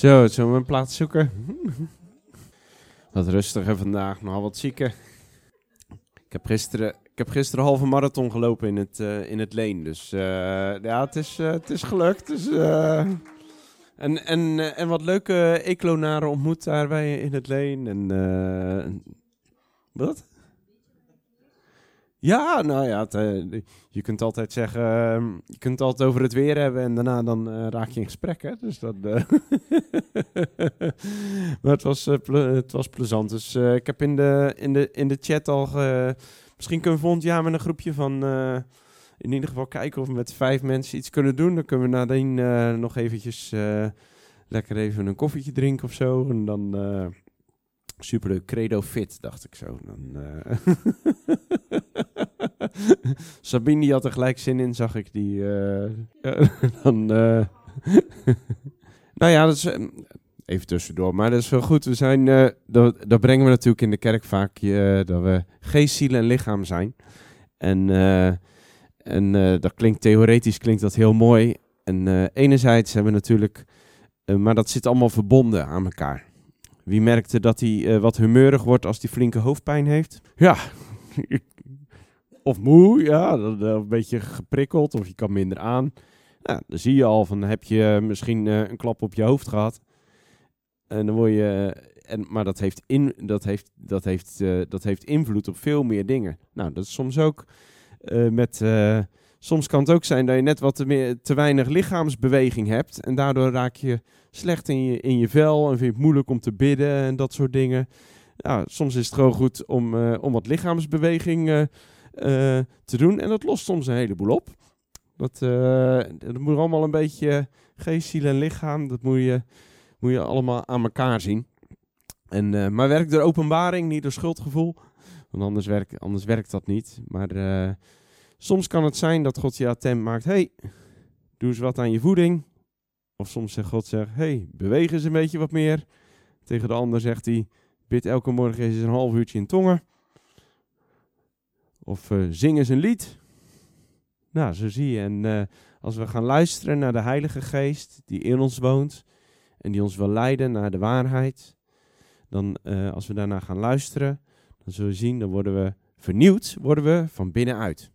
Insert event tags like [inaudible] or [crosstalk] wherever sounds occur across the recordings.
Zo, zullen we een plaats zoeken? [laughs] wat rustiger vandaag, nogal wat zieken. Ik heb gisteren, ik heb gisteren een halve marathon gelopen in het, uh, in het Leen. Dus uh, ja, het is, uh, het is gelukt. Dus, en, en, en wat leuke eklonaren ontmoet daar bij in het Leen. En, wat? Ja, nou ja, uh, je kunt altijd zeggen, uh, je kunt het altijd over het weer hebben en daarna dan uh, raak je in gesprek, hè. Dus dat, [laughs] maar het was, het was plezant. Dus ik heb in de, in, de, in de chat al, misschien kunnen we volgend met een groepje van, in ieder geval kijken of we met vijf mensen iets kunnen doen. Dan kunnen we nadien nog eventjes lekker even een koffietje drinken of zo. En dan Super credo fit, dacht ik zo. Dan, uh... [laughs] Sabine die had er gelijk zin in, zag ik die. Uh... [laughs] dan, uh... [laughs] nou ja, dat is even tussendoor, maar dat is wel goed. We zijn, dat, dat, brengen we natuurlijk in de kerk vaak, dat we geest, ziel en lichaam zijn. En, en dat klinkt theoretisch klinkt dat heel mooi. En enerzijds hebben we natuurlijk, maar dat zit allemaal verbonden aan elkaar. Wie merkte dat hij uh, wat humeurig wordt als hij flinke hoofdpijn heeft? Ja, [laughs] of moe, ja, dan, een beetje geprikkeld of je kan minder aan. Nou, dan zie je al van heb je misschien uh, een klap op je hoofd gehad. En dan word je, en, maar dat heeft, in, dat, heeft, dat, heeft, dat heeft invloed op veel meer dingen. Nou, dat is soms ook met soms kan het ook zijn dat je net wat te, te weinig lichaamsbeweging hebt. En daardoor raak je slecht in je, in je vel en vind je het moeilijk om te bidden en dat soort dingen. Soms is het gewoon goed om, uh, om wat lichaamsbeweging uh, uh, te doen. En dat lost soms een heleboel op. Dat, dat moet allemaal een beetje geest, ziel en lichaam. Dat moet je, moet je allemaal aan elkaar zien. En, maar werkt door openbaring, niet door schuldgevoel. Want anders, werkt anders werkt dat niet. Maar Soms kan het zijn dat God je attent maakt. hey, doe eens wat aan je voeding. Of soms zegt God, zegt, hey, beweeg eens een beetje wat meer. Tegen de ander zegt hij, bid elke morgen eens een half uurtje in tongen. Of uh, zing eens een lied. Nou, zo zie je. En uh, als we gaan luisteren naar de Heilige Geest die in ons woont en die ons wil leiden naar de waarheid, dan uh, als we daarna gaan luisteren, dan zullen we zien, dan worden we vernieuwd, worden we van binnenuit.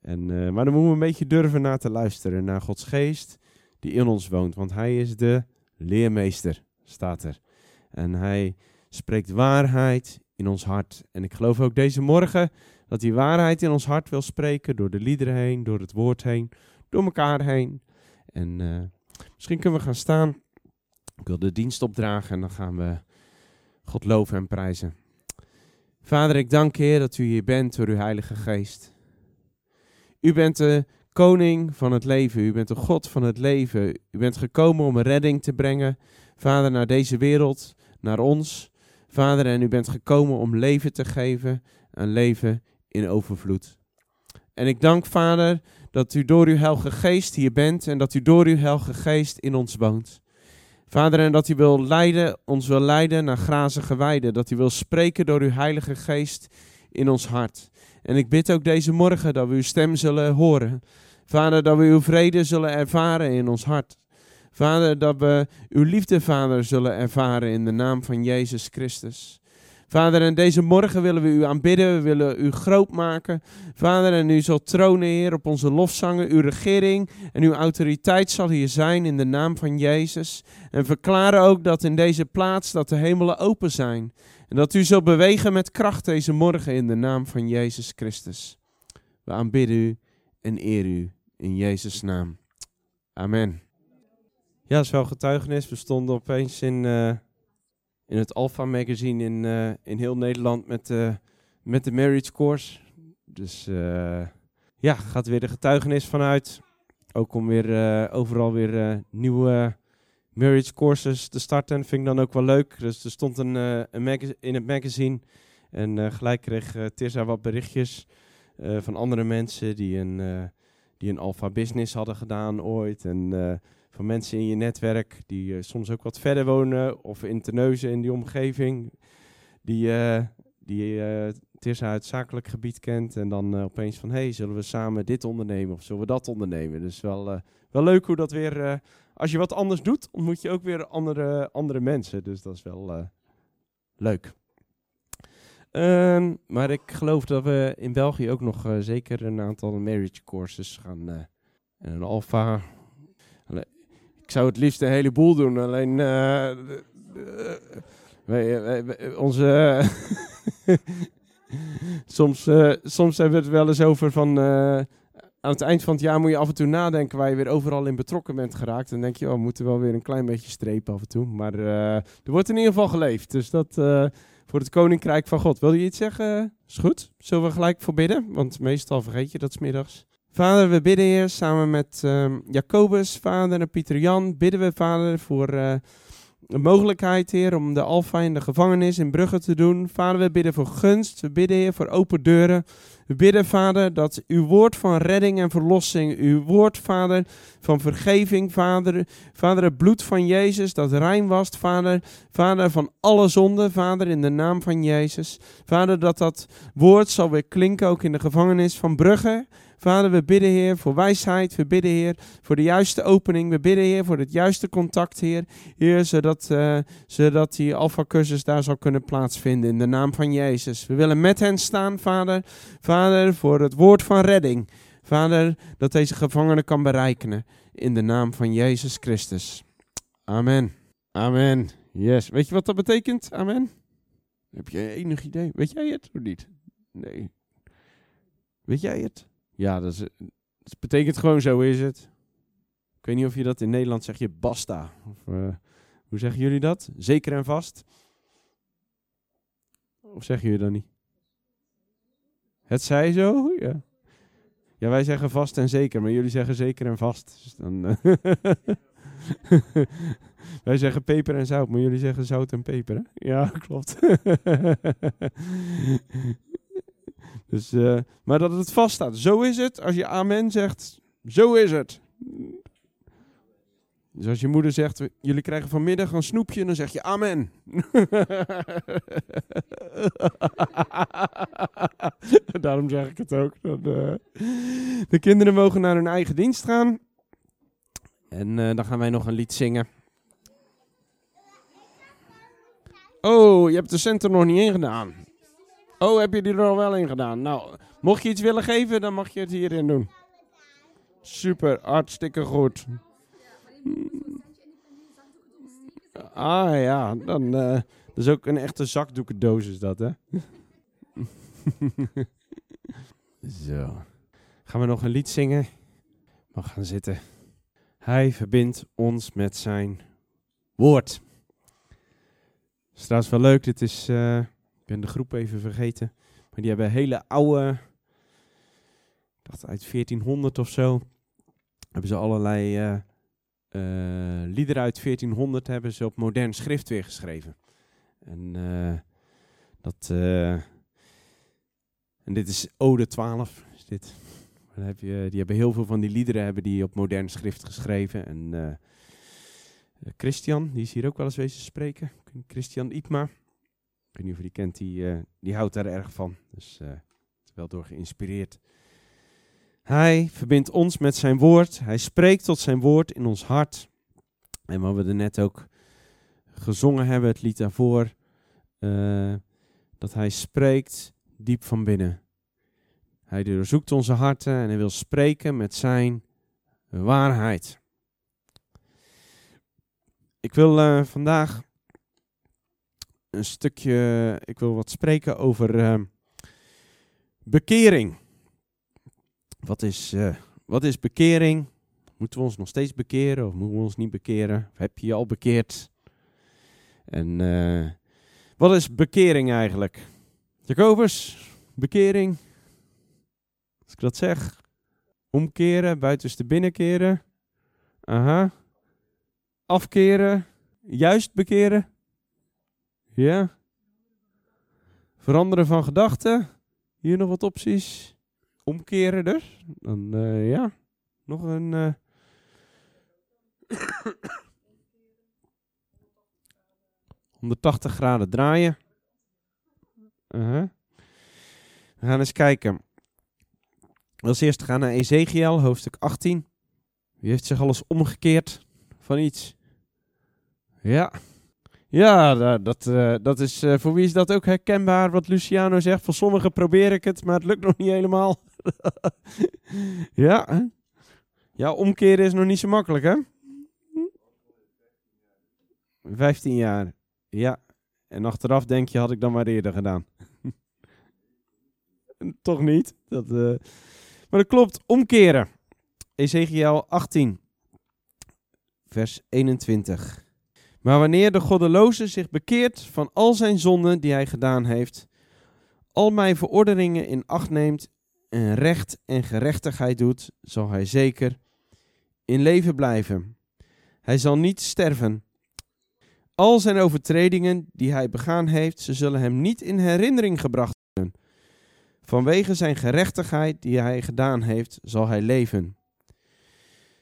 En, uh, maar dan moeten we een beetje durven naar te luisteren, naar Gods geest die in ons woont. Want Hij is de leermeester, staat er. En Hij spreekt waarheid in ons hart. En ik geloof ook deze morgen dat die waarheid in ons hart wil spreken door de liederen heen, door het woord heen, door elkaar heen. En uh, misschien kunnen we gaan staan. Ik wil de dienst opdragen en dan gaan we God loven en prijzen. Vader, ik dank Heer, dat u hier bent door uw Heilige Geest. U bent de koning van het leven. U bent de God van het leven. U bent gekomen om redding te brengen, Vader, naar deze wereld, naar ons. Vader, en u bent gekomen om leven te geven, een leven in overvloed. En ik dank, Vader, dat u door uw Heilige Geest hier bent en dat u door uw Heilige Geest in ons woont. Vader, en dat u wil leiden, ons wil leiden naar grazige weiden. Dat u wil spreken door uw Heilige Geest in ons hart. En ik bid ook deze morgen dat we uw stem zullen horen. Vader, dat we uw vrede zullen ervaren in ons hart. Vader, dat we uw liefde, Vader, zullen ervaren in de naam van Jezus Christus. Vader, en deze morgen willen we u aanbidden, we willen u groot maken. Vader, en u zal tronen, Heer, op onze lofzangen. Uw regering en uw autoriteit zal hier zijn in de naam van Jezus. En verklaren ook dat in deze plaats dat de hemelen open zijn. En dat u zult bewegen met kracht deze morgen in de naam van Jezus Christus. We aanbidden u en eer u in Jezus' naam. Amen. Ja, dat is wel getuigenis. We stonden opeens in, uh, in het Alpha Magazine in, uh, in heel Nederland met, uh, met de Marriage Course. Dus ja, gaat weer de getuigenis vanuit. Ook om weer overal weer nieuwe marriage courses te starten. Vind ik dan ook wel leuk. Dus er stond een, uh, een in het magazine. En uh, gelijk kreeg uh, Tirza wat berichtjes van andere mensen die een, die een alpha business hadden gedaan ooit. En van mensen in je netwerk die soms ook wat verder wonen. Of in Terneuzen in die omgeving. Die, die Tirsa het zakelijk gebied kent. En dan eh, opeens van, hey, zullen we samen dit ondernemen of zullen we dat ondernemen? Dus wel, eh, wel leuk hoe dat weer, eh, als je wat anders doet, ontmoet je ook weer andere, andere mensen. Dus dat is wel eh, leuk. Ehm, maar ik geloof dat we in België ook nog eh, zeker een aantal marriage courses gaan. eh, en een. Alle- Ik zou het liefst een heleboel doen, alleen. wij, wij- onze. [laughs] soms, soms hebben we het wel eens over van. Aan het eind van het jaar moet je af en toe nadenken waar je weer overal in betrokken bent geraakt. Dan denk je, oh, we moeten wel weer een klein beetje strepen af en toe. Maar eh, er wordt in ieder geval geleefd. Dus dat eh, voor het koninkrijk van God. Wil je iets zeggen? Is goed. Zullen we gelijk voor bidden? Want meestal vergeet je dat 's middags. Vader, we bidden hier samen met ehm, Jacobus, vader en Pieter Jan. Bidden we, vader, voor eh, de mogelijkheid, Heer, om de Alfa in de gevangenis in Brugge te doen. Vader, we bidden voor gunst. We bidden, Heer, voor open deuren. We bidden, Vader, dat uw woord van redding en verlossing, uw woord, Vader, van vergeving, Vader, Vader, het bloed van Jezus, dat rein was, Vader, Vader, van alle zonden, Vader, in de naam van Jezus. Vader, dat dat woord zal weer klinken ook in de gevangenis van Brugge. Vader, we bidden, Heer, voor wijsheid. We bidden, Heer, voor de juiste opening. We bidden, Heer, voor het juiste contact, Heer. Heer, zodat, eh, zodat die Alpha-cursus daar zal kunnen plaatsvinden in de naam van Jezus. We willen met hen staan, Vader. Vader, voor het woord van redding. Vader, dat deze gevangene kan bereiken in de naam van Jezus Christus. Amen. Amen. Yes. Weet je wat dat betekent? Amen. Heb je enig idee? Weet jij het of niet? Nee. Weet jij het? Ja, dat, is, betekent gewoon zo is het. Ik weet niet of je dat in Nederland zeg je basta. Of, eh, hoe zeggen jullie dat? Zeker en vast? Of zeggen jullie dat niet? Het zij zo? Ja. Ja, wij zeggen vast en zeker, maar jullie zeggen zeker en vast. Dus dan, eh, [laughs] wij zeggen peper en zout, maar jullie zeggen zout en peper. Hè? Ja, [laughs] klopt. dus, eh, maar dat het vaststaat. Zo is het. Als je amen zegt, zo is het. Dus als je moeder zegt, jullie krijgen vanmiddag een snoepje, dan zeg je amen. [laughs] Daarom zeg ik het ook. Eh, de kinderen mogen naar hun eigen dienst gaan. En eh, dan gaan wij nog een lied zingen. Oh, je hebt de center nog niet ingedaan. Oh, heb je die er al wel in gedaan? Nou, mocht je iets willen geven, dan mag je het hierin doen. Super, hartstikke goed. Ah ja, dan eh, dat is ook een echte zakdoekendoos is dat, hè? [laughs] Zo. Gaan we nog een lied zingen? Mag gaan zitten. Hij verbindt ons met zijn woord. Is trouwens wel leuk, dit is, eh, ik ben de groep even vergeten, maar die hebben hele oude, ik dacht uit 1400 of zo, hebben ze allerlei eh, liederen uit 1400 hebben ze op modern schrift weer geschreven. En eh, dat, eh, en dit is Ode 12, is dit. Heb je, die hebben heel veel van die liederen hebben die op modern schrift geschreven. En eh, eh, Christian, die is hier ook wel eens wezen spreken. Christian Ipma. Ik weet niet of je die kent, die, eh, die houdt daar erg van. Dus eh, is wel door geïnspireerd. Hij verbindt ons met zijn woord. Hij spreekt tot zijn woord in ons hart. En wat we er net ook gezongen hebben, het lied daarvoor. eh, dat hij spreekt diep van binnen. Hij doorzoekt onze harten en hij wil spreken met zijn waarheid. Ik wil eh, vandaag een stukje, ik wil wat spreken over eh, bekering. Wat is, eh, wat is bekering? Moeten we ons nog steeds bekeren of moeten we ons niet bekeren? Of heb je je al bekeerd? En eh, wat is bekering eigenlijk? Jacobus, bekering? Als ik dat zeg, omkeren, buitenste binnenkeren. Aha. Afkeren, juist bekeren. Ja. Veranderen van gedachten. Hier nog wat opties. Omkeren dus. Dan eh, ja, nog een. eh, ...180 graden draaien. Uh-huh. We gaan eens kijken. Als eerste gaan naar Ezekiel, hoofdstuk 18. Wie heeft zich alles omgekeerd van iets? Ja. Ja, da- dat, eh, dat is, eh, voor wie is dat ook herkenbaar wat Luciano zegt? Voor sommigen probeer ik het, maar het lukt nog niet helemaal. [laughs] ja, ja, omkeren is nog niet zo makkelijk, hè? 15 jaar, ja. En achteraf denk je, had ik dan maar eerder gedaan. [laughs] Toch niet. Dat, eh, Maar dat klopt, omkeren. Ezekiel 18, vers 21. Maar wanneer de goddeloze zich bekeert van al zijn zonden die hij gedaan heeft, al mijn verordeningen in acht neemt en recht en gerechtigheid doet, zal hij zeker in leven blijven. Hij zal niet sterven. Al zijn overtredingen die hij begaan heeft, ze zullen hem niet in herinnering gebracht worden. Vanwege zijn gerechtigheid die hij gedaan heeft, zal hij leven.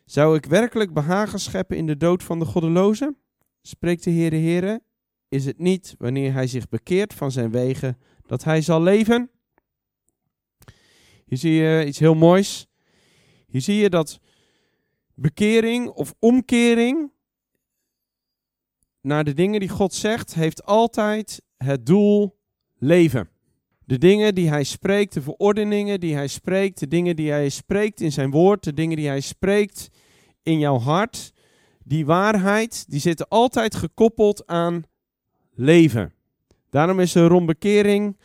Zou ik werkelijk behagen scheppen in de dood van de goddeloze? Spreekt de Heere Heere, is het niet wanneer hij zich bekeert van zijn wegen dat hij zal leven? Hier zie je iets heel moois. Hier zie je dat bekering of omkering naar de dingen die God zegt, heeft altijd het doel leven. De dingen die hij spreekt, de verordeningen die hij spreekt, de dingen die hij spreekt in zijn woord, de dingen die hij spreekt in jouw hart, die waarheid, die zitten altijd gekoppeld aan leven. Daarom is er rond bekering,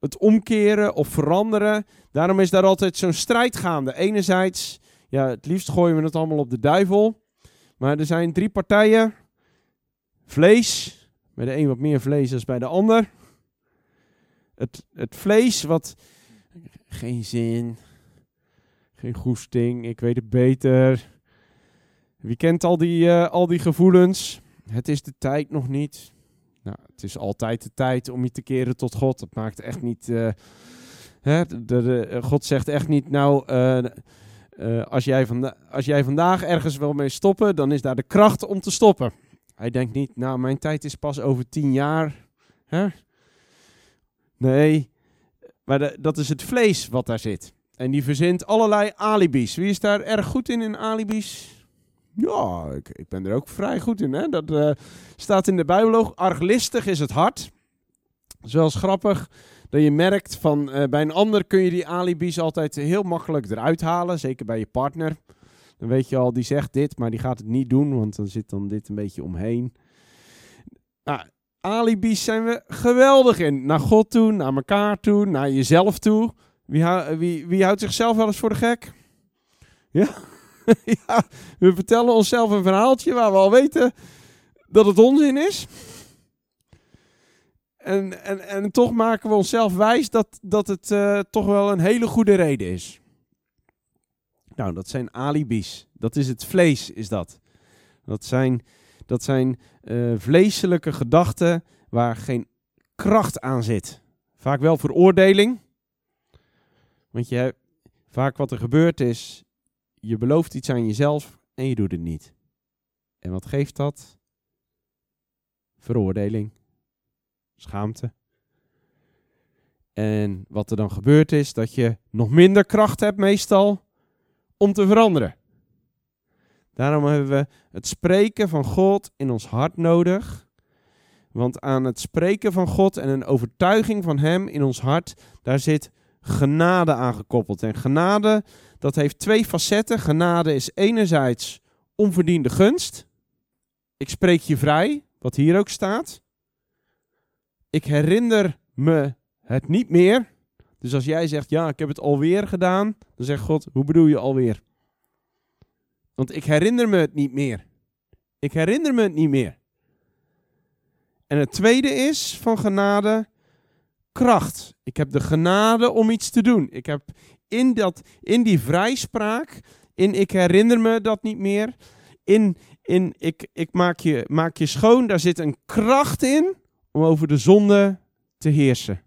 het omkeren of veranderen, daarom is daar altijd zo'n strijd gaande. Enerzijds, ja, het liefst gooien we het allemaal op de duivel, maar er zijn drie partijen. Vlees, bij de een wat meer vlees dan bij de ander. Het, het vlees wat geen zin, geen goesting, ik weet het beter. Wie kent al die, uh, al die gevoelens? Het is de tijd nog niet. Nou, het is altijd de tijd om je te keren tot God. Dat maakt echt niet. Uh, hè, de, God zegt echt niet. Nou, uh, als, jij als jij vandaag ergens wil mee stoppen, dan is daar de kracht om te stoppen. Hij denkt niet, nou, mijn tijd is pas over tien jaar. Hè? Nee, maar dat is het vlees wat daar zit. En die verzint allerlei alibis. Wie is daar erg goed in, in alibis? Ja, ik, ik ben er ook vrij goed in. Hè? Dat staat in de Bijbel ook. Arglistig is het hart. Zoals grappig dat je merkt van uh, bij een ander kun je die alibis altijd heel makkelijk eruit halen. Zeker bij je partner. Dan weet je al, die zegt dit, maar die gaat het niet doen, want dan zit dan dit een beetje omheen. Nou, alibis zijn we geweldig in. Naar God toe, naar elkaar toe, naar jezelf toe. Wie, wie, wie houdt zichzelf wel eens voor de gek? Ja? [laughs] ja, we vertellen onszelf een verhaaltje waar we al weten dat het onzin is. En, en, en toch maken we onszelf wijs dat, dat het uh, toch wel een hele goede reden is. Nou, dat zijn alibis. Dat is het vlees, is dat. Dat zijn, dat zijn uh, vleeselijke gedachten waar geen kracht aan zit. Vaak wel veroordeling. Want je, vaak wat er gebeurt is, je belooft iets aan jezelf en je doet het niet. En wat geeft dat? Veroordeling. Schaamte. En wat er dan gebeurt is dat je nog minder kracht hebt meestal om te veranderen. Daarom hebben we het spreken van God in ons hart nodig. Want aan het spreken van God en een overtuiging van Hem in ons hart, daar zit genade aangekoppeld. En genade, dat heeft twee facetten. Genade is enerzijds onverdiende gunst. Ik spreek je vrij, wat hier ook staat. Ik herinner me het niet meer. Dus als jij zegt, ja, ik heb het alweer gedaan, dan zegt God, hoe bedoel je alweer? Want ik herinner me het niet meer. Ik herinner me het niet meer. En het tweede is van genade kracht. Ik heb de genade om iets te doen. Ik heb in, dat, in die vrijspraak, in ik herinner me dat niet meer, in, in ik, ik maak, je, maak je schoon, daar zit een kracht in om over de zonde te heersen.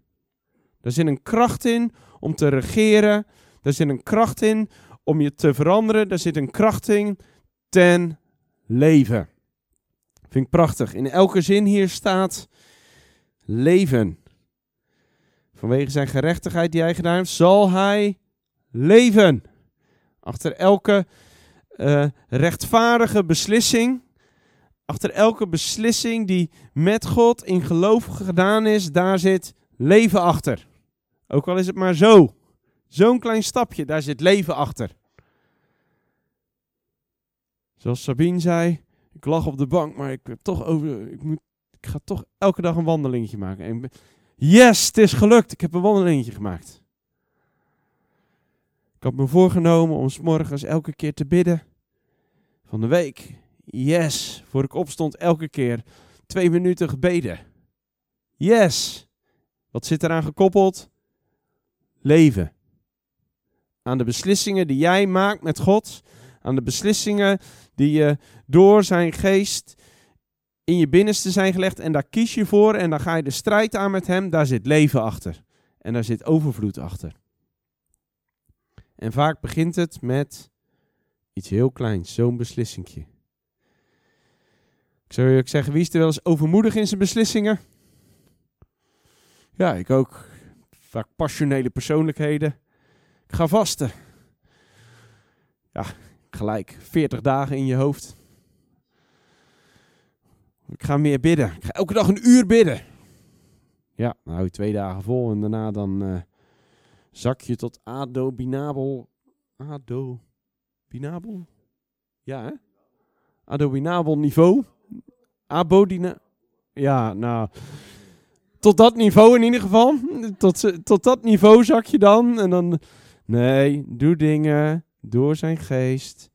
Daar zit een kracht in om te regeren. Daar zit een kracht in om je te veranderen. Daar zit een kracht in ten leven. Vind ik prachtig. In elke zin hier staat leven. vanwege zijn gerechtigheid die hij gedaan heeft, zal hij leven. Achter elke uh, rechtvaardige beslissing, achter elke beslissing die met God in geloof gedaan is, daar zit leven achter. Ook al is het maar zo. Zo'n klein stapje, daar zit leven achter. Zoals Sabine zei, ik lag op de bank, maar ik, heb toch over, ik, moet, ik ga toch elke dag een wandelingetje maken. En yes, het is gelukt. Ik heb een wandelingetje gemaakt. Ik had me voorgenomen om s morgens elke keer te bidden. Van de week. Yes, voor ik opstond elke keer twee minuten gebeden. Yes. Wat zit eraan gekoppeld? Leven. Aan de beslissingen die jij maakt met God. Aan de beslissingen die je door zijn geest in je binnenste zijn gelegd. En daar kies je voor en dan ga je de strijd aan met hem. Daar zit leven achter. En daar zit overvloed achter. En vaak begint het met iets heel kleins, zo'n beslissingje. Zou je ook zeggen, wie is er wel eens overmoedig in zijn beslissingen? Ja, ik ook. Vaak passionele persoonlijkheden. Ik ga vasten. Ja, gelijk 40 dagen in je hoofd. Ik ga meer bidden. Ik ga elke dag een uur bidden. Ja, dan hou je twee dagen vol en daarna dan uh, zak je tot adobinabel. Adobinabel? Ja, hè? Adobinabel niveau. Abodina. Ja, nou. Tot dat niveau in ieder geval. Tot, tot dat niveau zak je dan. En dan. Nee, doe dingen door zijn geest.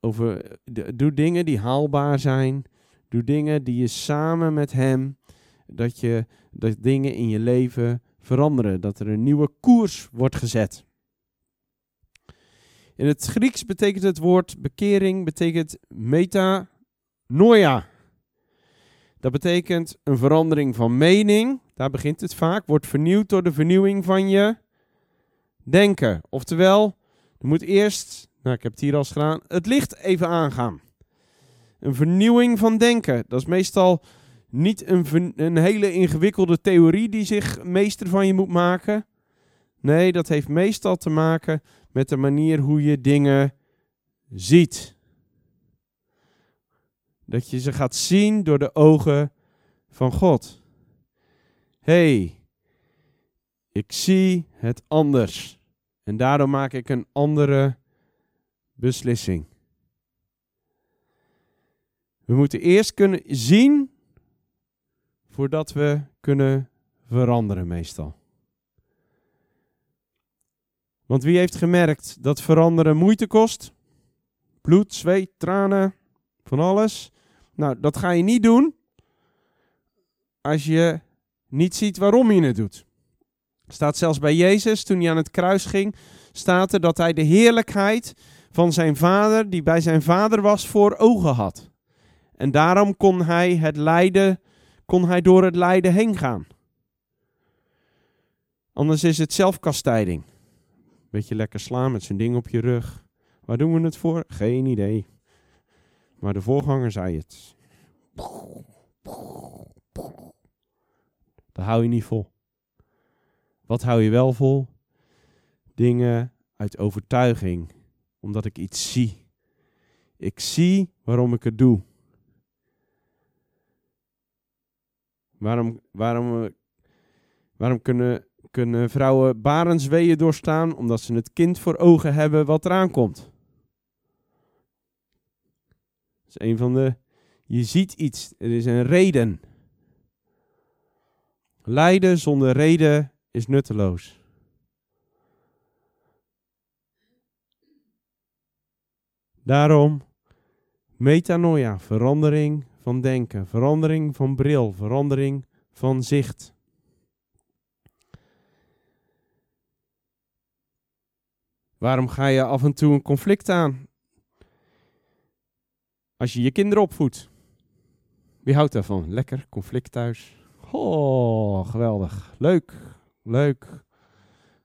Over, doe dingen die haalbaar zijn. Doe dingen die je samen met hem. Dat, je, dat dingen in je leven veranderen. Dat er een nieuwe koers wordt gezet. In het Grieks betekent het woord bekering betekent metanoia. Dat betekent een verandering van mening. Daar begint het vaak. Wordt vernieuwd door de vernieuwing van je denken. Oftewel, er moet eerst, nou ik heb het hier al gedaan, het licht even aangaan. Een vernieuwing van denken. Dat is meestal niet een, een hele ingewikkelde theorie die zich meester van je moet maken. Nee, dat heeft meestal te maken met de manier hoe je dingen ziet. Dat je ze gaat zien door de ogen van God. hey, ik zie het anders. En daardoor maak ik een andere beslissing. We moeten eerst kunnen zien voordat we kunnen veranderen meestal. Want wie heeft gemerkt dat veranderen moeite kost? Bloed, zweet, tranen, van alles. Nou, dat ga je niet doen als je niet ziet waarom je het doet. Staat zelfs bij Jezus, toen hij aan het kruis ging, staat er dat hij de heerlijkheid van zijn vader, die bij zijn vader was, voor ogen had. En daarom kon hij het lijden, kon hij door het lijden heen gaan. Anders is het zelfkastijding. Beetje lekker slaan met zijn ding op je rug. Waar doen we het voor? Geen idee. Maar de voorganger zei het. Dat hou je niet vol. Wat hou je wel vol? Dingen uit overtuiging, omdat ik iets zie. Ik zie waarom ik het doe. Waarom, waarom, waarom kunnen, kunnen vrouwen barensweeën doorstaan? Omdat ze het kind voor ogen hebben wat eraan komt. Dat een van de. Je ziet iets, er is een reden. Lijden zonder reden is nutteloos. Daarom metanoia, verandering van denken, verandering van bril, verandering van zicht. Waarom ga je af en toe een conflict aan? Als je je kinderen opvoedt. Wie houdt daarvan? Lekker, conflict thuis. Oh, geweldig. Leuk, leuk.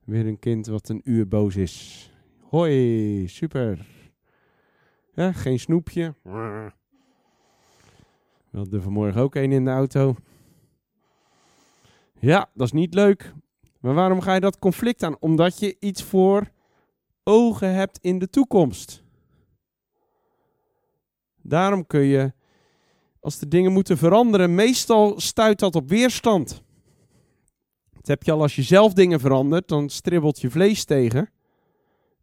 Weer een kind wat een uur boos is. Hoi, super. Ja, geen snoepje. We hadden vanmorgen ook een in de auto. Ja, dat is niet leuk. Maar waarom ga je dat conflict aan? Omdat je iets voor ogen hebt in de toekomst. Daarom kun je, als de dingen moeten veranderen, meestal stuit dat op weerstand. Dat heb je al als je zelf dingen verandert, dan stribbelt je vlees tegen.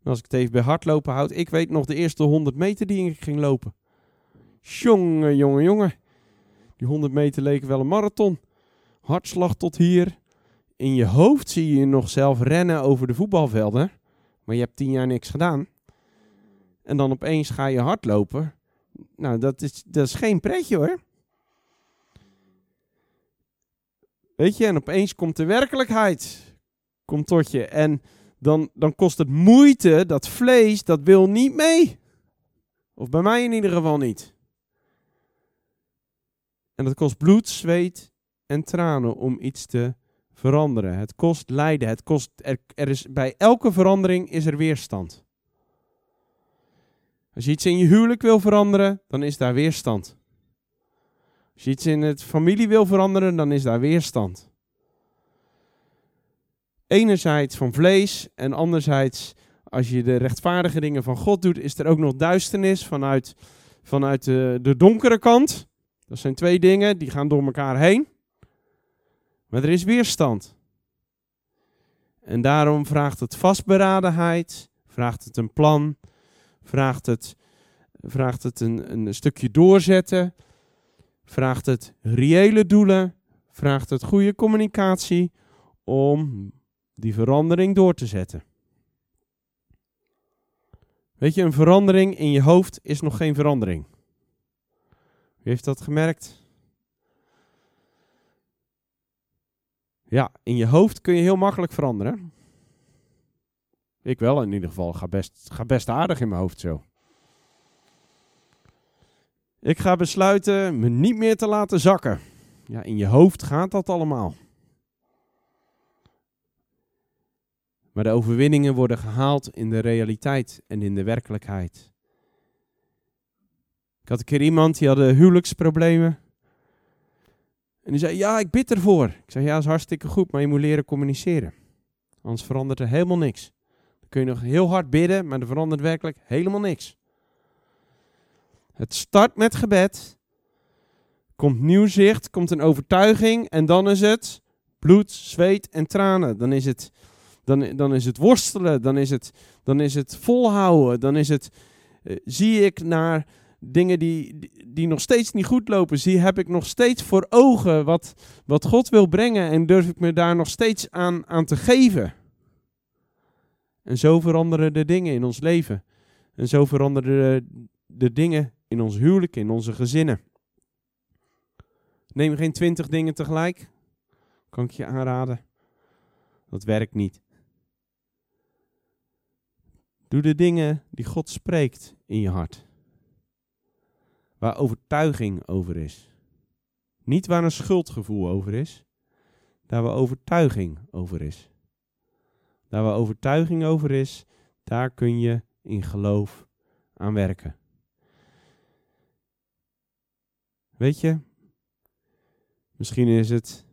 als ik het even bij hardlopen houd, ik weet nog de eerste 100 meter die ik ging lopen. Jongen, jongen, jongen. Die 100 meter leken wel een marathon. Hartslag tot hier. In je hoofd zie je je nog zelf rennen over de voetbalvelden. Maar je hebt tien jaar niks gedaan. En dan opeens ga je hardlopen. Nou, dat is, dat is geen pretje hoor. Weet je, en opeens komt de werkelijkheid komt tot je. En dan, dan kost het moeite, dat vlees, dat wil niet mee. Of bij mij in ieder geval niet. En dat kost bloed, zweet en tranen om iets te veranderen. Het kost lijden. Het kost, er, er is, bij elke verandering is er weerstand. Als je iets in je huwelijk wil veranderen, dan is daar weerstand. Als je iets in het familie wil veranderen, dan is daar weerstand. Enerzijds van vlees en anderzijds, als je de rechtvaardige dingen van God doet, is er ook nog duisternis vanuit, vanuit de, de donkere kant. Dat zijn twee dingen, die gaan door elkaar heen. Maar er is weerstand. En daarom vraagt het vastberadenheid, vraagt het een plan, vraagt het, vraagt het een, een stukje doorzetten, vraagt het reële doelen, vraagt het goede communicatie om die verandering door te zetten. Weet je, een verandering in je hoofd is nog geen verandering. Wie heeft dat gemerkt? Ja, in je hoofd kun je heel makkelijk veranderen. Ik wel in ieder geval. Ga best, ga best aardig in mijn hoofd zo. Ik ga besluiten me niet meer te laten zakken. Ja, in je hoofd gaat dat allemaal. Maar de overwinningen worden gehaald in de realiteit en in de werkelijkheid. Ik had een keer iemand die had huwelijksproblemen. En die zei, ja, ik bid ervoor. Ik zei, ja, dat is hartstikke goed, maar je moet leren communiceren. Anders verandert er helemaal niks. Kun je nog heel hard bidden, maar er verandert werkelijk helemaal niks. Het start met gebed. Komt nieuw zicht, komt een overtuiging en dan is het bloed, zweet en tranen. Dan is het, dan, dan is het worstelen, dan is het, dan is het volhouden, dan is het, eh, zie ik naar dingen die, die nog steeds niet goed lopen, zie, heb ik nog steeds voor ogen wat, wat God wil brengen en durf ik me daar nog steeds aan, aan te geven. En zo veranderen de dingen in ons leven. En zo veranderen de, dingen in ons huwelijk, in onze gezinnen. Neem geen twintig dingen tegelijk. Kan ik je aanraden. Dat werkt niet. Doe de dingen die God spreekt in je hart waar overtuiging over is. Niet waar een schuldgevoel over is, daar waar overtuiging over is. Daar waar overtuiging over is, daar kun je in geloof aan werken. Weet je, misschien is het,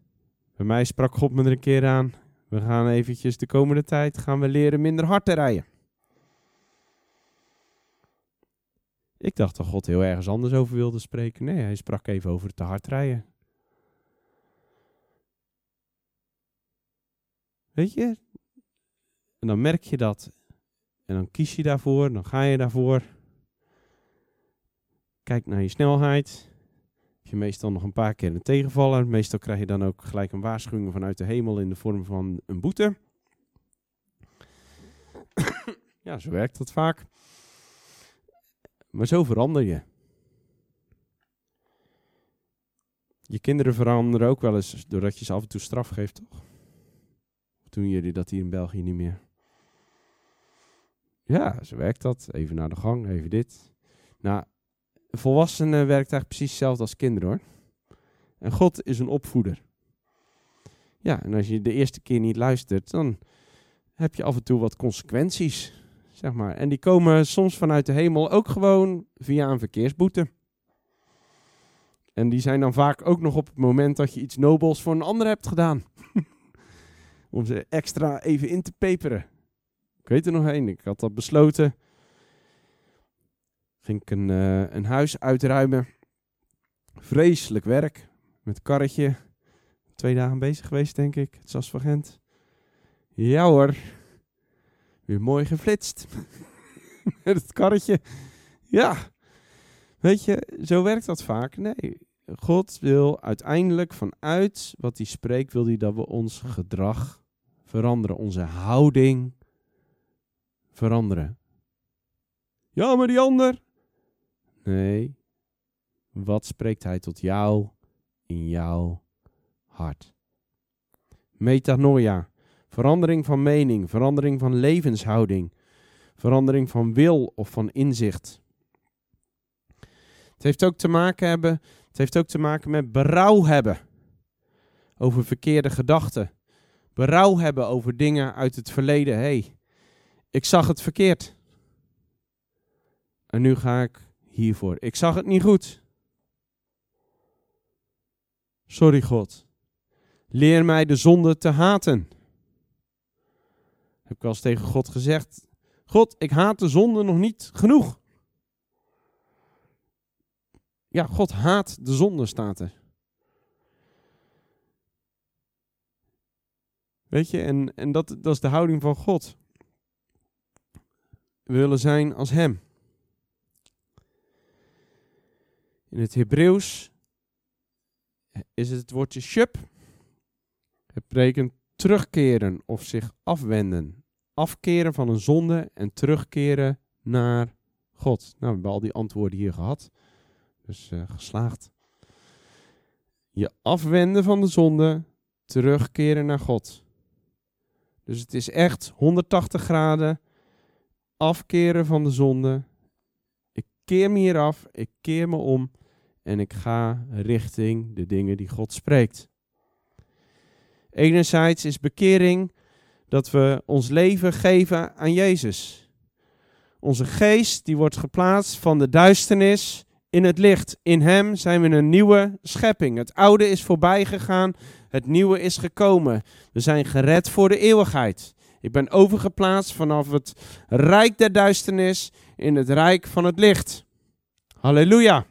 bij mij sprak God me er een keer aan, we gaan eventjes de komende tijd, gaan we leren minder hard te rijden. Ik dacht dat God heel ergens anders over wilde spreken. Nee, hij sprak even over te hard rijden. Weet je? En dan merk je dat. En dan kies je daarvoor, dan ga je daarvoor. Kijk naar je snelheid. Heb je meestal nog een paar keer een tegenvaller. Meestal krijg je dan ook gelijk een waarschuwing vanuit de hemel in de vorm van een boete. [coughs] ja, zo werkt dat vaak. Maar zo verander je. Je kinderen veranderen ook wel eens doordat je ze af en toe straf geeft, toch? Of doen jullie dat hier in België niet meer? Ja, zo werkt dat. Even naar de gang, even dit. Nou, volwassenen werkt eigenlijk precies hetzelfde als kinderen hoor. En God is een opvoeder. Ja, en als je de eerste keer niet luistert, dan heb je af en toe wat consequenties. Zeg maar. En die komen soms vanuit de hemel ook gewoon via een verkeersboete. En die zijn dan vaak ook nog op het moment dat je iets nobels voor een ander hebt gedaan. [laughs] Om ze extra even in te peperen. Ik weet er nog één. Ik had dat besloten. Ging ik een, uh, een huis uitruimen. Vreselijk werk. Met karretje. Twee dagen bezig geweest, denk ik. Het was van. Ja hoor. Weer mooi geflitst. [laughs] Met het karretje. Ja. Weet je, zo werkt dat vaak. Nee, God wil uiteindelijk vanuit wat hij spreekt, wil hij dat we ons gedrag veranderen, onze houding veranderen. Ja, maar die ander. Nee, wat spreekt hij tot jou in jouw hart? Metanoia, verandering van mening, verandering van levenshouding, verandering van wil of van inzicht. Het heeft ook te maken hebben, het heeft ook te maken met berouw hebben over verkeerde gedachten. Berouw hebben over dingen uit het verleden. Hé, hey, ik zag het verkeerd. En nu ga ik hiervoor. Ik zag het niet goed. Sorry God. Leer mij de zonde te haten. Heb ik wel eens tegen God gezegd. God, ik haat de zonde nog niet genoeg. Ja, God haat de zonde, staat er. Weet je, en, en dat, dat is de houding van God. Willen zijn als Hem. In het Hebreeuws is het, het woordje shub. Het betekent terugkeren of zich afwenden. Afkeren van een zonde en terugkeren naar God. Nou, we hebben al die antwoorden hier gehad. Dus uh, geslaagd. Je afwenden van de zonde, terugkeren naar God. Dus het is echt 180 graden afkeren van de zonde. Ik keer me hier af, ik keer me om en ik ga richting de dingen die God spreekt. Enerzijds is bekering dat we ons leven geven aan Jezus. Onze geest die wordt geplaatst van de duisternis in het licht. In Hem zijn we een nieuwe schepping. Het oude is voorbij gegaan, het nieuwe is gekomen. We zijn gered voor de eeuwigheid. Ik ben overgeplaatst vanaf het rijk der duisternis in het rijk van het licht. Halleluja.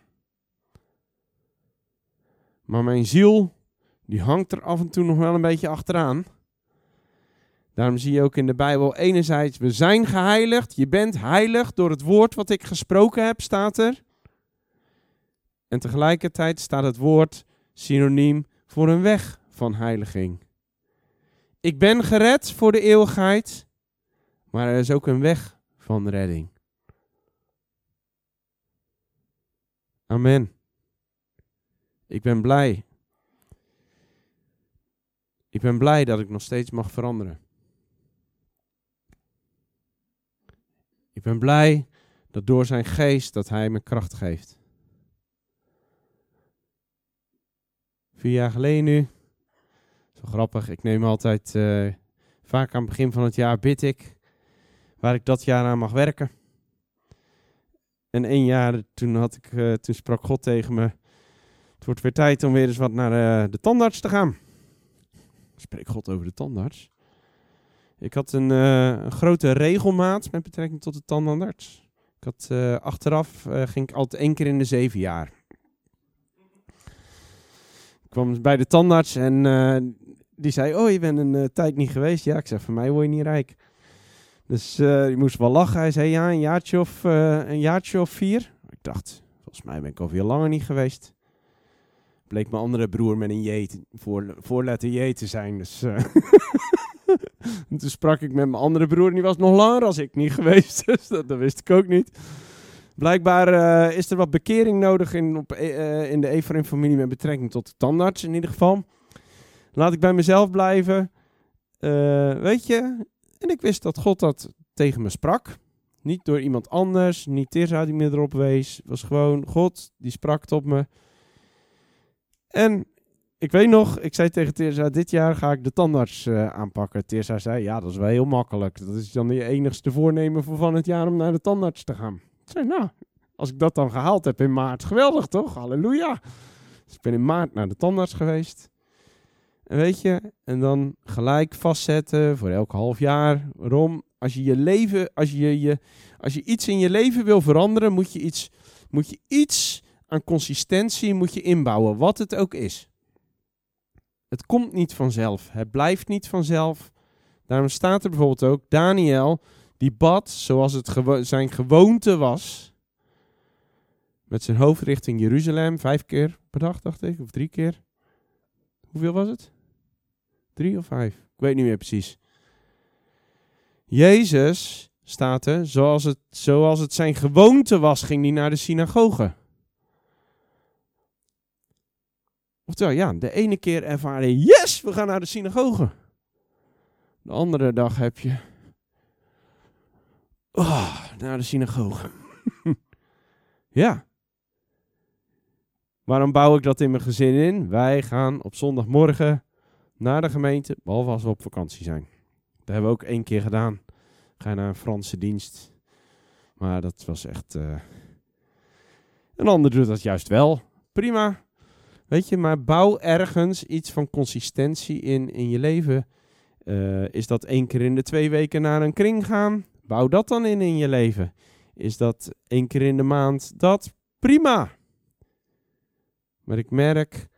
Maar mijn ziel, die hangt er af en toe nog wel een beetje achteraan. Daarom zie je ook in de Bijbel enerzijds, we zijn geheiligd. Je bent heilig door het woord wat ik gesproken heb, staat er. En tegelijkertijd staat het woord synoniem voor een weg van heiliging. Ik ben gered voor de eeuwigheid, maar er is ook een weg van redding. Amen. Ik ben blij. Ik ben blij dat ik nog steeds mag veranderen. Ik ben blij dat door zijn geest dat hij me kracht geeft. Vier jaar geleden nu. Grappig. Ik neem altijd, uh, vaak aan het begin van het jaar bid ik. Waar ik dat jaar aan mag werken. En één jaar, toen, had ik, uh, toen sprak God tegen me. Het wordt weer tijd om weer eens wat naar uh, de tandarts te gaan. Spreek God over de tandarts. Ik had een, een, grote regelmaat met betrekking tot de tandarts. Ik had achteraf, ging ik altijd één keer in de zeven jaar kwam bij de tandarts en die zei, oh je bent een uh, tijd niet geweest. Ja, ik zeg, voor mij word je niet rijk. Dus uh, die moest wel lachen. Hij zei, ja, een jaartje of, een jaartje of vier. Ik dacht, volgens mij ben ik al veel langer niet geweest. Bleek mijn andere broer met een J, voor, voorletter J te zijn. Dus [laughs] toen sprak ik met mijn andere broer en die was nog langer als ik niet geweest. [laughs] Dus dat, wist ik ook niet. Blijkbaar is er wat bekering nodig in, op, uh, in de Ephraim-familie met betrekking tot de tandarts in ieder geval. Laat ik bij mezelf blijven. Uh, weet je, en ik wist dat God dat tegen me sprak. Niet door iemand anders, niet Tirza die me erop wees. Het was gewoon God die sprak tot me. En ik weet nog, ik zei tegen Tirza, dit jaar ga ik de tandarts aanpakken. Tirza zei, ja, dat is wel heel makkelijk. Dat is dan je enigste voornemen voor van het jaar om naar de tandarts te gaan. Ik zei, nou, als ik dat dan gehaald heb in maart, geweldig toch? Halleluja. Dus ik ben in maart naar de tandarts geweest. Weet je, en dan gelijk vastzetten voor elk half jaar. Waarom? Als je je leven, als je, je, als je iets in je leven wil veranderen, moet je iets, moet je iets aan consistentie moet je inbouwen, wat het ook is. Het komt niet vanzelf, het blijft niet vanzelf. Daarom staat er bijvoorbeeld ook, Daniel, die bad zoals het zijn gewoonte was, met zijn hoofd richting Jeruzalem, vijf keer per dag, dacht ik, of drie keer. Hoeveel was het? Drie of vijf? Ik weet niet meer precies. Jezus, staat er, zoals het, zoals het zijn gewoonte was, ging hij naar de synagoge. Oftewel, ja, de ene keer ervaar je, yes, we gaan naar de synagoge. De andere dag heb je, oh, naar de synagoge. [laughs] ja. Waarom bouw ik dat in mijn gezin in? Wij gaan op zondagmorgen naar de gemeente, behalve als we op vakantie zijn. Dat hebben we ook één keer gedaan. Ga naar een Franse dienst. Maar dat was echt. Uh... Een ander doet dat juist wel. Prima. Weet je, maar bouw ergens iets van consistentie in in je leven. Uh, is dat één keer in de twee weken naar een kring gaan? Bouw dat dan in in je leven. Is dat één keer in de maand dat? Prima. Maar ik merk,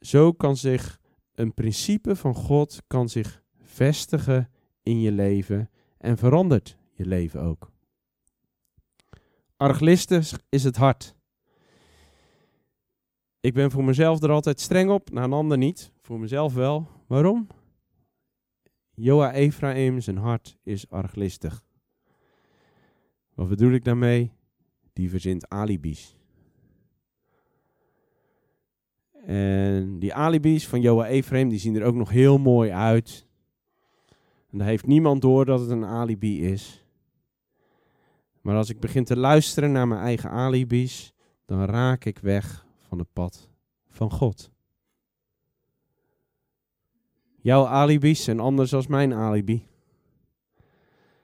zo kan zich een principe van God kan zich vestigen in je leven en verandert je leven ook. Arglistisch is het hart. Ik ben voor mezelf er altijd streng op, naar een ander niet. Voor mezelf wel. Waarom? Joa Ephraim, zijn hart is arglistig. Wat bedoel ik daarmee? Die verzint alibis. En die alibis van Joa Ephraim, die zien er ook nog heel mooi uit. En daar heeft niemand door dat het een alibi is. Maar als ik begin te luisteren naar mijn eigen alibis, dan raak ik weg van het pad van God. Jouw alibis zijn anders dan mijn alibi.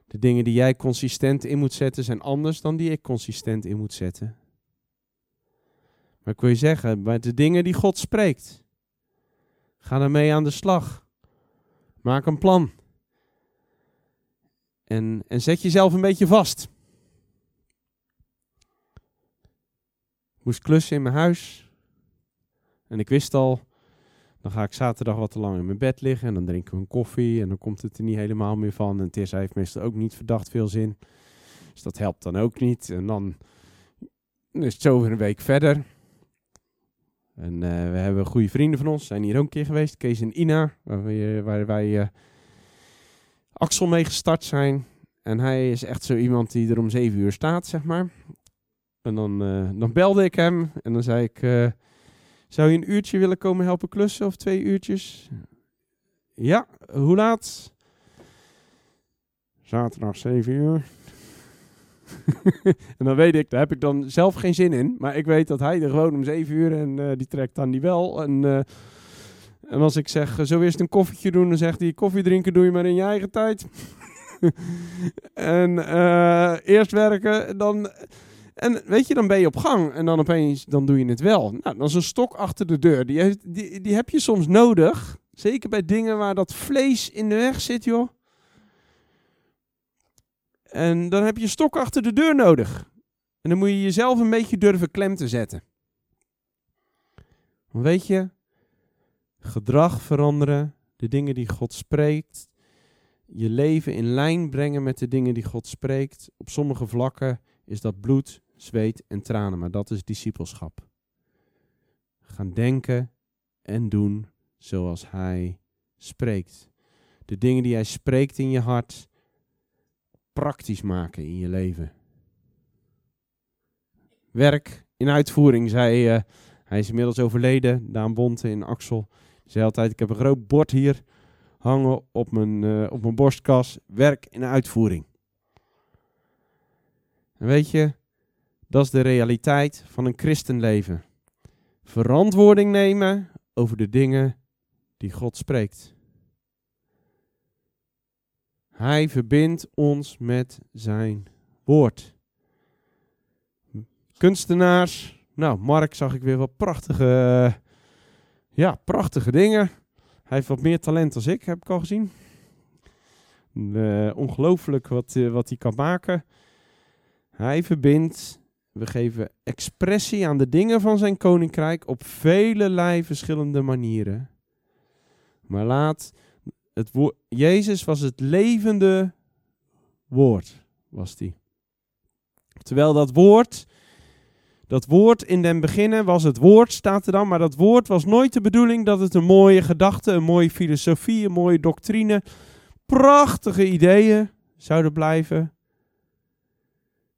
De dingen die jij consistent in moet zetten zijn anders dan die ik consistent in moet zetten. Maar ik wil je zeggen, bij de dingen die God spreekt, ga ermee aan de slag. Maak een plan. En, en zet jezelf een beetje vast. Ik moest klussen in mijn huis. En ik wist al, dan ga ik zaterdag wat te lang in mijn bed liggen. En dan drinken we een koffie. En dan komt het er niet helemaal meer van. En Tessa heeft meestal ook niet verdacht veel zin. Dus dat helpt dan ook niet. En dan is het zo weer een week verder. En uh, we hebben goede vrienden van ons, zijn hier ook een keer geweest. Kees en Ina, waar, waar wij uh, Axel mee gestart zijn. En hij is echt zo iemand die er om zeven uur staat, zeg maar. En dan, uh, dan belde ik hem en dan zei ik... zou je een uurtje willen komen helpen klussen of twee uurtjes? Ja, hoe laat? Zaterdag 7 uur. [laughs] en dan weet ik, daar heb ik dan zelf geen zin in. Maar ik weet dat hij er gewoon om 7 uur en uh, die trekt dan die wel. En, uh, en als ik zeg, zo eerst een koffietje doen, dan zegt hij, koffie drinken doe je maar in je eigen tijd. [laughs] en eerst werken, dan... En weet je, dan ben je op gang en dan opeens, dan doe je het wel. Nou, dan is een stok achter de deur. Die, die, die heb je soms nodig. Zeker bij dingen waar dat vlees in de weg zit, joh. En dan heb je stok achter de deur nodig. En dan moet je jezelf een beetje durven klem te zetten. Weet je, gedrag veranderen, de dingen die God spreekt, je leven in lijn brengen met de dingen die God spreekt. Op sommige vlakken is dat bloed, zweet en tranen, maar dat is discipelschap. Gaan denken en doen zoals Hij spreekt. De dingen die Hij spreekt in je hart, praktisch maken in je leven. Werk in uitvoering, zei uh, hij is inmiddels overleden, Daan Bonte in Axel. Zei altijd, ik heb een groot bord hier hangen op mijn, uh, op mijn borstkas. Werk in uitvoering. En weet je, dat is de realiteit van een christenleven. Verantwoording nemen over de dingen die God spreekt. Hij verbindt ons met zijn woord. Kunstenaars, Nou, Mark zag ik weer wat prachtige, eh, ja, prachtige dingen. Hij heeft wat meer talent dan ik, heb ik al gezien. Uh, ongelooflijk wat, uh, wat hij kan maken. Hij verbindt, we geven expressie aan de dingen van zijn koninkrijk op vele verschillende manieren. Maar laat het woord, Jezus was het levende woord, was die. Terwijl dat woord, dat woord in den beginnen was het woord, staat er dan, maar dat woord was nooit de bedoeling dat het een mooie gedachte, een mooie filosofie, een mooie doctrine, prachtige ideeën zouden blijven.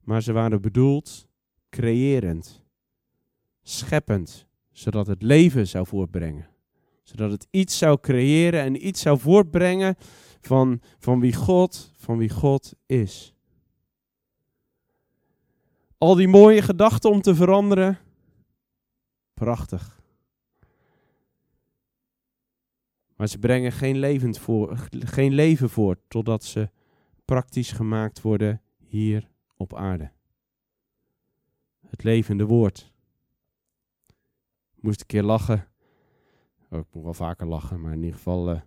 Maar ze waren bedoeld creërend, scheppend, zodat het leven zou voortbrengen. Zodat het iets zou creëren en iets zou voortbrengen van, van wie God, van wie God is. Al die mooie gedachten om te veranderen, prachtig. Maar ze brengen geen, levend voor, geen leven voort totdat ze praktisch gemaakt worden hier op aarde. Het levende woord. Moest een keer lachen. Oh, ik moet wel vaker lachen, maar in ieder geval. Uh,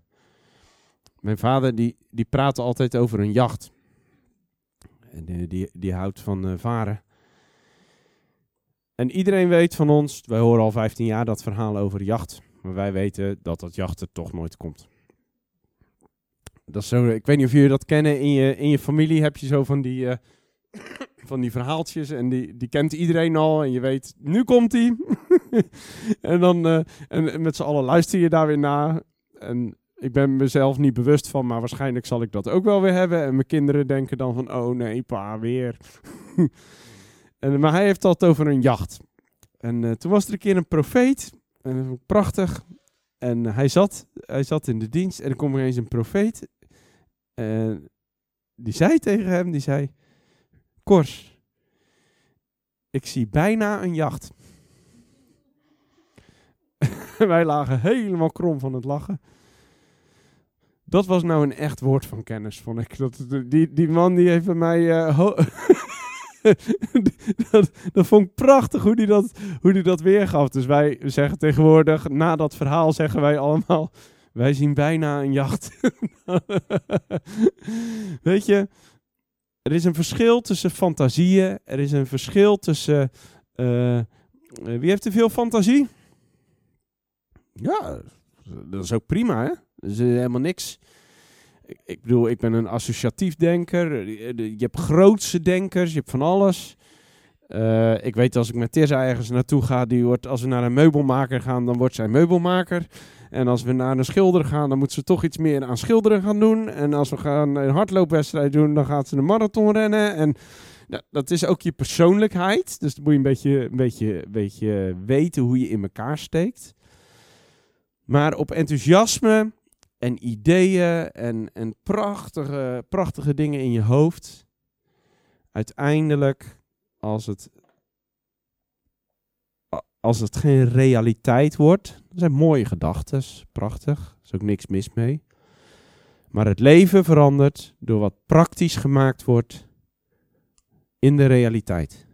mijn vader die, die praatte altijd over een jacht. En die, die, die houdt van uh, varen. En iedereen weet van ons, wij horen al 15 jaar dat verhaal over jacht. Maar wij weten dat dat jachten toch nooit komt. Dat is zo, ik weet niet of jullie dat kennen. In je, in je familie heb je zo van die, van die verhaaltjes. En die, die kent iedereen al. En je weet, nu komt hij. [laughs] en dan uh, en met z'n allen luister je daar weer naar. En ik ben mezelf niet bewust van, maar waarschijnlijk zal ik dat ook wel weer hebben. En mijn kinderen denken dan van, oh nee, pa, weer. [laughs] en, maar hij heeft het over een jacht. En uh, toen was er een keer een profeet. En prachtig. En hij zat, hij zat in de dienst en er kwam eens een profeet. En die zei tegen hem, die zei, Kors, ik zie bijna een jacht. [laughs] Wij lagen helemaal krom van het lachen. Dat was nou een echt woord van kennis, vond ik. Dat, die, die man die heeft bij mij... Uh, [laughs] dat, dat vond ik prachtig hoe die dat, hoe die dat weergaf. Dus wij zeggen tegenwoordig, na dat verhaal zeggen wij allemaal... [laughs] Wij zien bijna een jacht. Weet je, er is een verschil tussen fantasieën. Er is een verschil tussen... Uh, wie heeft te veel fantasie? Ja, dat is ook prima, hè? Dat is helemaal niks. Ik bedoel, ik ben een associatief denker. Je hebt grootse denkers, je hebt van alles. Uh, ik weet als ik met Tessa ergens naartoe ga, die wordt, als we naar een meubelmaker gaan, dan wordt zij meubelmaker. En als we naar een schilder gaan, dan moet ze toch iets meer aan schilderen gaan doen. En als we gaan een hardloopwedstrijd doen, dan gaat ze een marathon rennen. En dat is ook je persoonlijkheid. Dus dan moet je een beetje, een, beetje, een beetje weten hoe je in elkaar steekt. Maar op enthousiasme en ideeën en, en prachtige, prachtige dingen in je hoofd. Uiteindelijk, als het, als het geen realiteit wordt, dat zijn mooie gedachten, prachtig, er is ook niks mis mee. Maar het leven verandert door wat praktisch gemaakt wordt in de realiteit.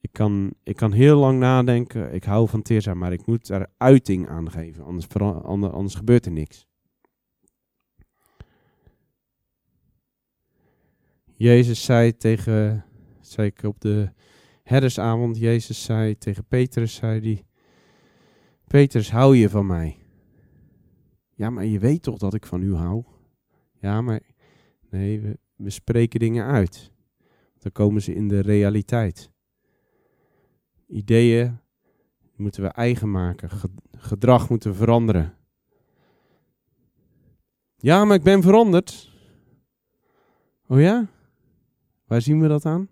Ik kan, ik kan heel lang nadenken. Ik hou van Tirza, maar ik moet er uiting aan geven. Anders, anders gebeurt er niks. Jezus zei tegen, zei ik op de herdersavond, Jezus zei tegen Petrus, zei die, Petrus, hou je van mij? Ja, maar je weet toch dat ik van u hou? Ja, maar nee, we, we spreken dingen uit. Dan komen ze in de realiteit. Ideeën moeten we eigen maken. Gedrag moeten we veranderen. Ja, maar ik ben veranderd. Oh ja? Waar zien we dat aan?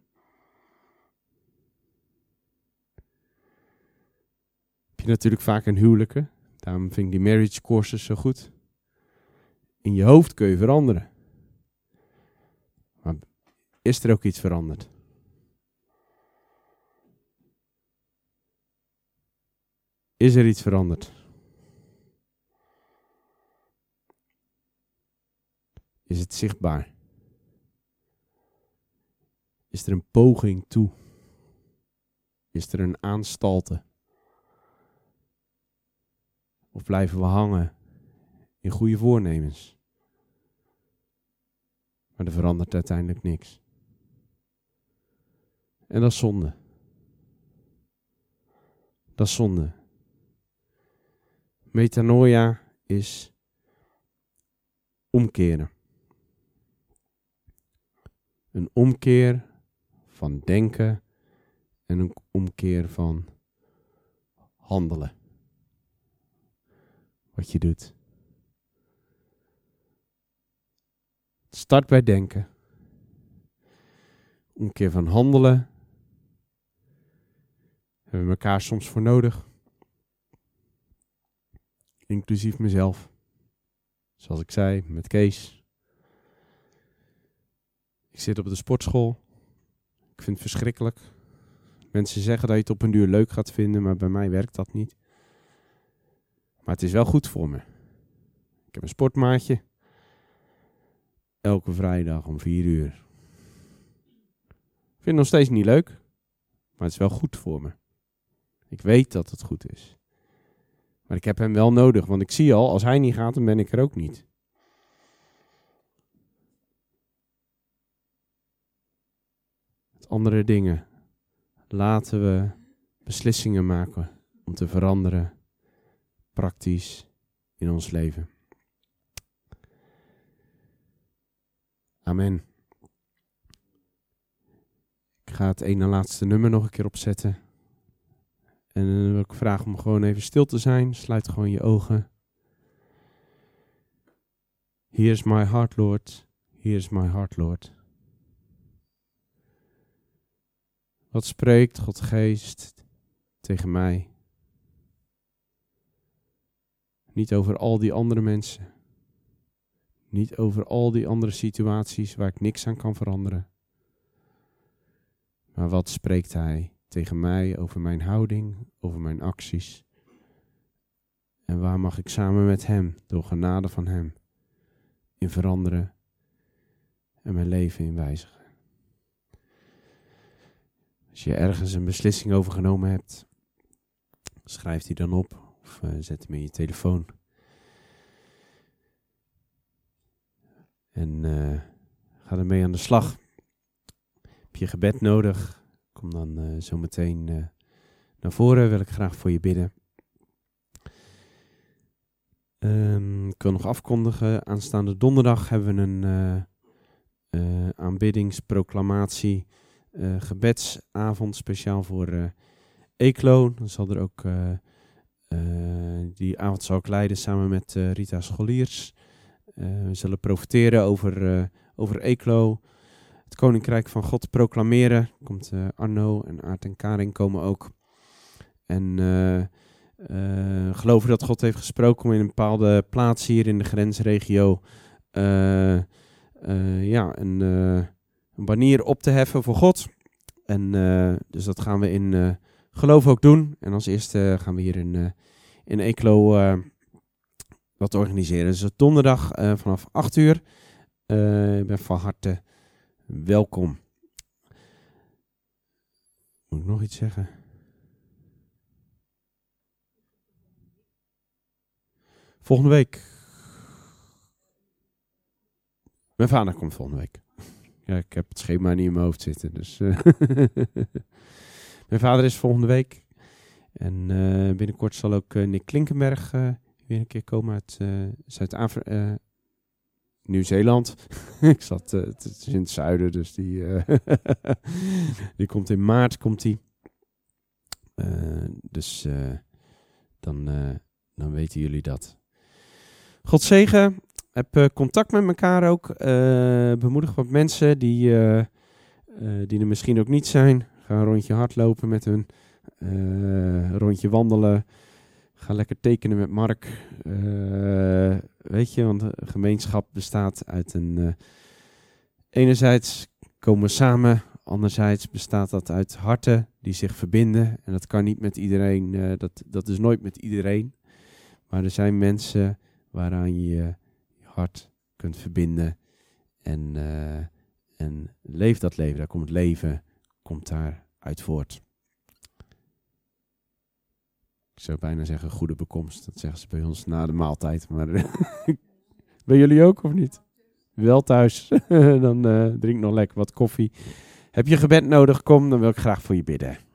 Heb je natuurlijk vaak in huwelijken. Daarom vind ik die marriage courses zo goed. In je hoofd kun je veranderen. Maar is er ook iets veranderd? Is er iets veranderd? Is het zichtbaar? Is er een poging toe Is er een aanstalte? Of blijven we hangen in goede voornemens? Maar er verandert uiteindelijk niks. En dat is zonde. Dat is zonde. Metanoia is omkeren. Een omkeer van denken en een omkeer van handelen. Wat je doet. Start bij denken. Omkeer van handelen. Hebben we elkaar soms voor nodig. Inclusief mezelf. Zoals ik zei, met Kees. Ik zit op de sportschool. Ik vind het verschrikkelijk. Mensen zeggen dat je het op een duur leuk gaat vinden, maar bij mij werkt dat niet. Maar het is wel goed voor me. Ik heb een sportmaatje. Elke vrijdag om vier uur. Ik vind het nog steeds niet leuk, maar het is wel goed voor me. Ik weet dat het goed is. Maar ik heb hem wel nodig, want ik zie al, als hij niet gaat, dan ben ik er ook niet. Andere dingen. Laten we beslissingen maken om te veranderen, praktisch in ons leven. Amen. Ik ga het ene laatste nummer nog een keer opzetten. En dan wil ik vragen om gewoon even stil te zijn. Sluit gewoon je ogen. Here's my heart, Lord. Here's my heart, Lord. Wat spreekt God Geest tegen mij? Niet over al die andere mensen. Niet over al die andere situaties waar ik niks aan kan veranderen. Maar wat spreekt Hij tegen mij over mijn houding, over mijn acties? En waar mag ik samen met Hem, door genade van Hem, in veranderen en mijn leven in wijzigen? Als je ergens een beslissing over genomen hebt, schrijf die dan op of uh, zet hem in je telefoon. En uh, ga ermee aan de slag. Heb je gebed nodig? Kom dan uh, zo meteen naar voren. Wil ik graag voor je bidden. Um, ik wil nog afkondigen. Aanstaande donderdag hebben we een aanbiddingsproclamatie gebedsavond speciaal voor uh, Eeklo. Dan zal er ook, uh, die avond zal ik leiden samen met Rita Scholiers. we zullen profiteren over, over Eeklo. Het Koninkrijk van God proclameren. Komt Arno en Aart en Karin komen ook. En geloven dat God heeft gesproken om in een bepaalde plaats hier in de grensregio ja, een een banier op te heffen voor God. En uh, dus dat gaan we in uh, geloof ook doen. En als eerste gaan we hier in, uh, in Eeklo wat organiseren. Dus donderdag vanaf 8 uur. ik ben van harte welkom. Moet ik nog iets zeggen? Volgende week. Mijn vader komt volgende week. Ja, ik heb het schema niet in mijn hoofd zitten. Dus, uh, [laughs] mijn vader is volgende week. En uh, binnenkort zal ook uh, Nick Klinkenberg weer een keer komen uit Zuid-Afrika. Nieuw-Zeeland. [laughs] ik zat het in het zuiden, dus die, [laughs] die komt in maart. Komt die. dus dan, dan weten jullie dat. God zegen heb uh, contact met elkaar ook. Uh, bemoedig wat mensen die, uh, die er misschien ook niet zijn. Ga een rondje hardlopen met hun. een rondje wandelen. Ga lekker tekenen met Mark. weet je, want gemeenschap bestaat uit een... enerzijds komen samen. Anderzijds bestaat dat uit harten die zich verbinden. En dat kan niet met iedereen. dat, dat is nooit met iedereen. Maar er zijn mensen waaraan je hart kunt verbinden. En, uh, en leef dat leven, daar komt het leven, komt daar uit voort. zou bijna zeggen goede bekomst. Dat zeggen ze bij ons na de maaltijd. Maar [laughs] bij jullie ook of niet? Wel thuis. [laughs] dan uh, drink nog lekker wat koffie. Heb je gebed nodig? Kom, dan wil ik graag voor je bidden.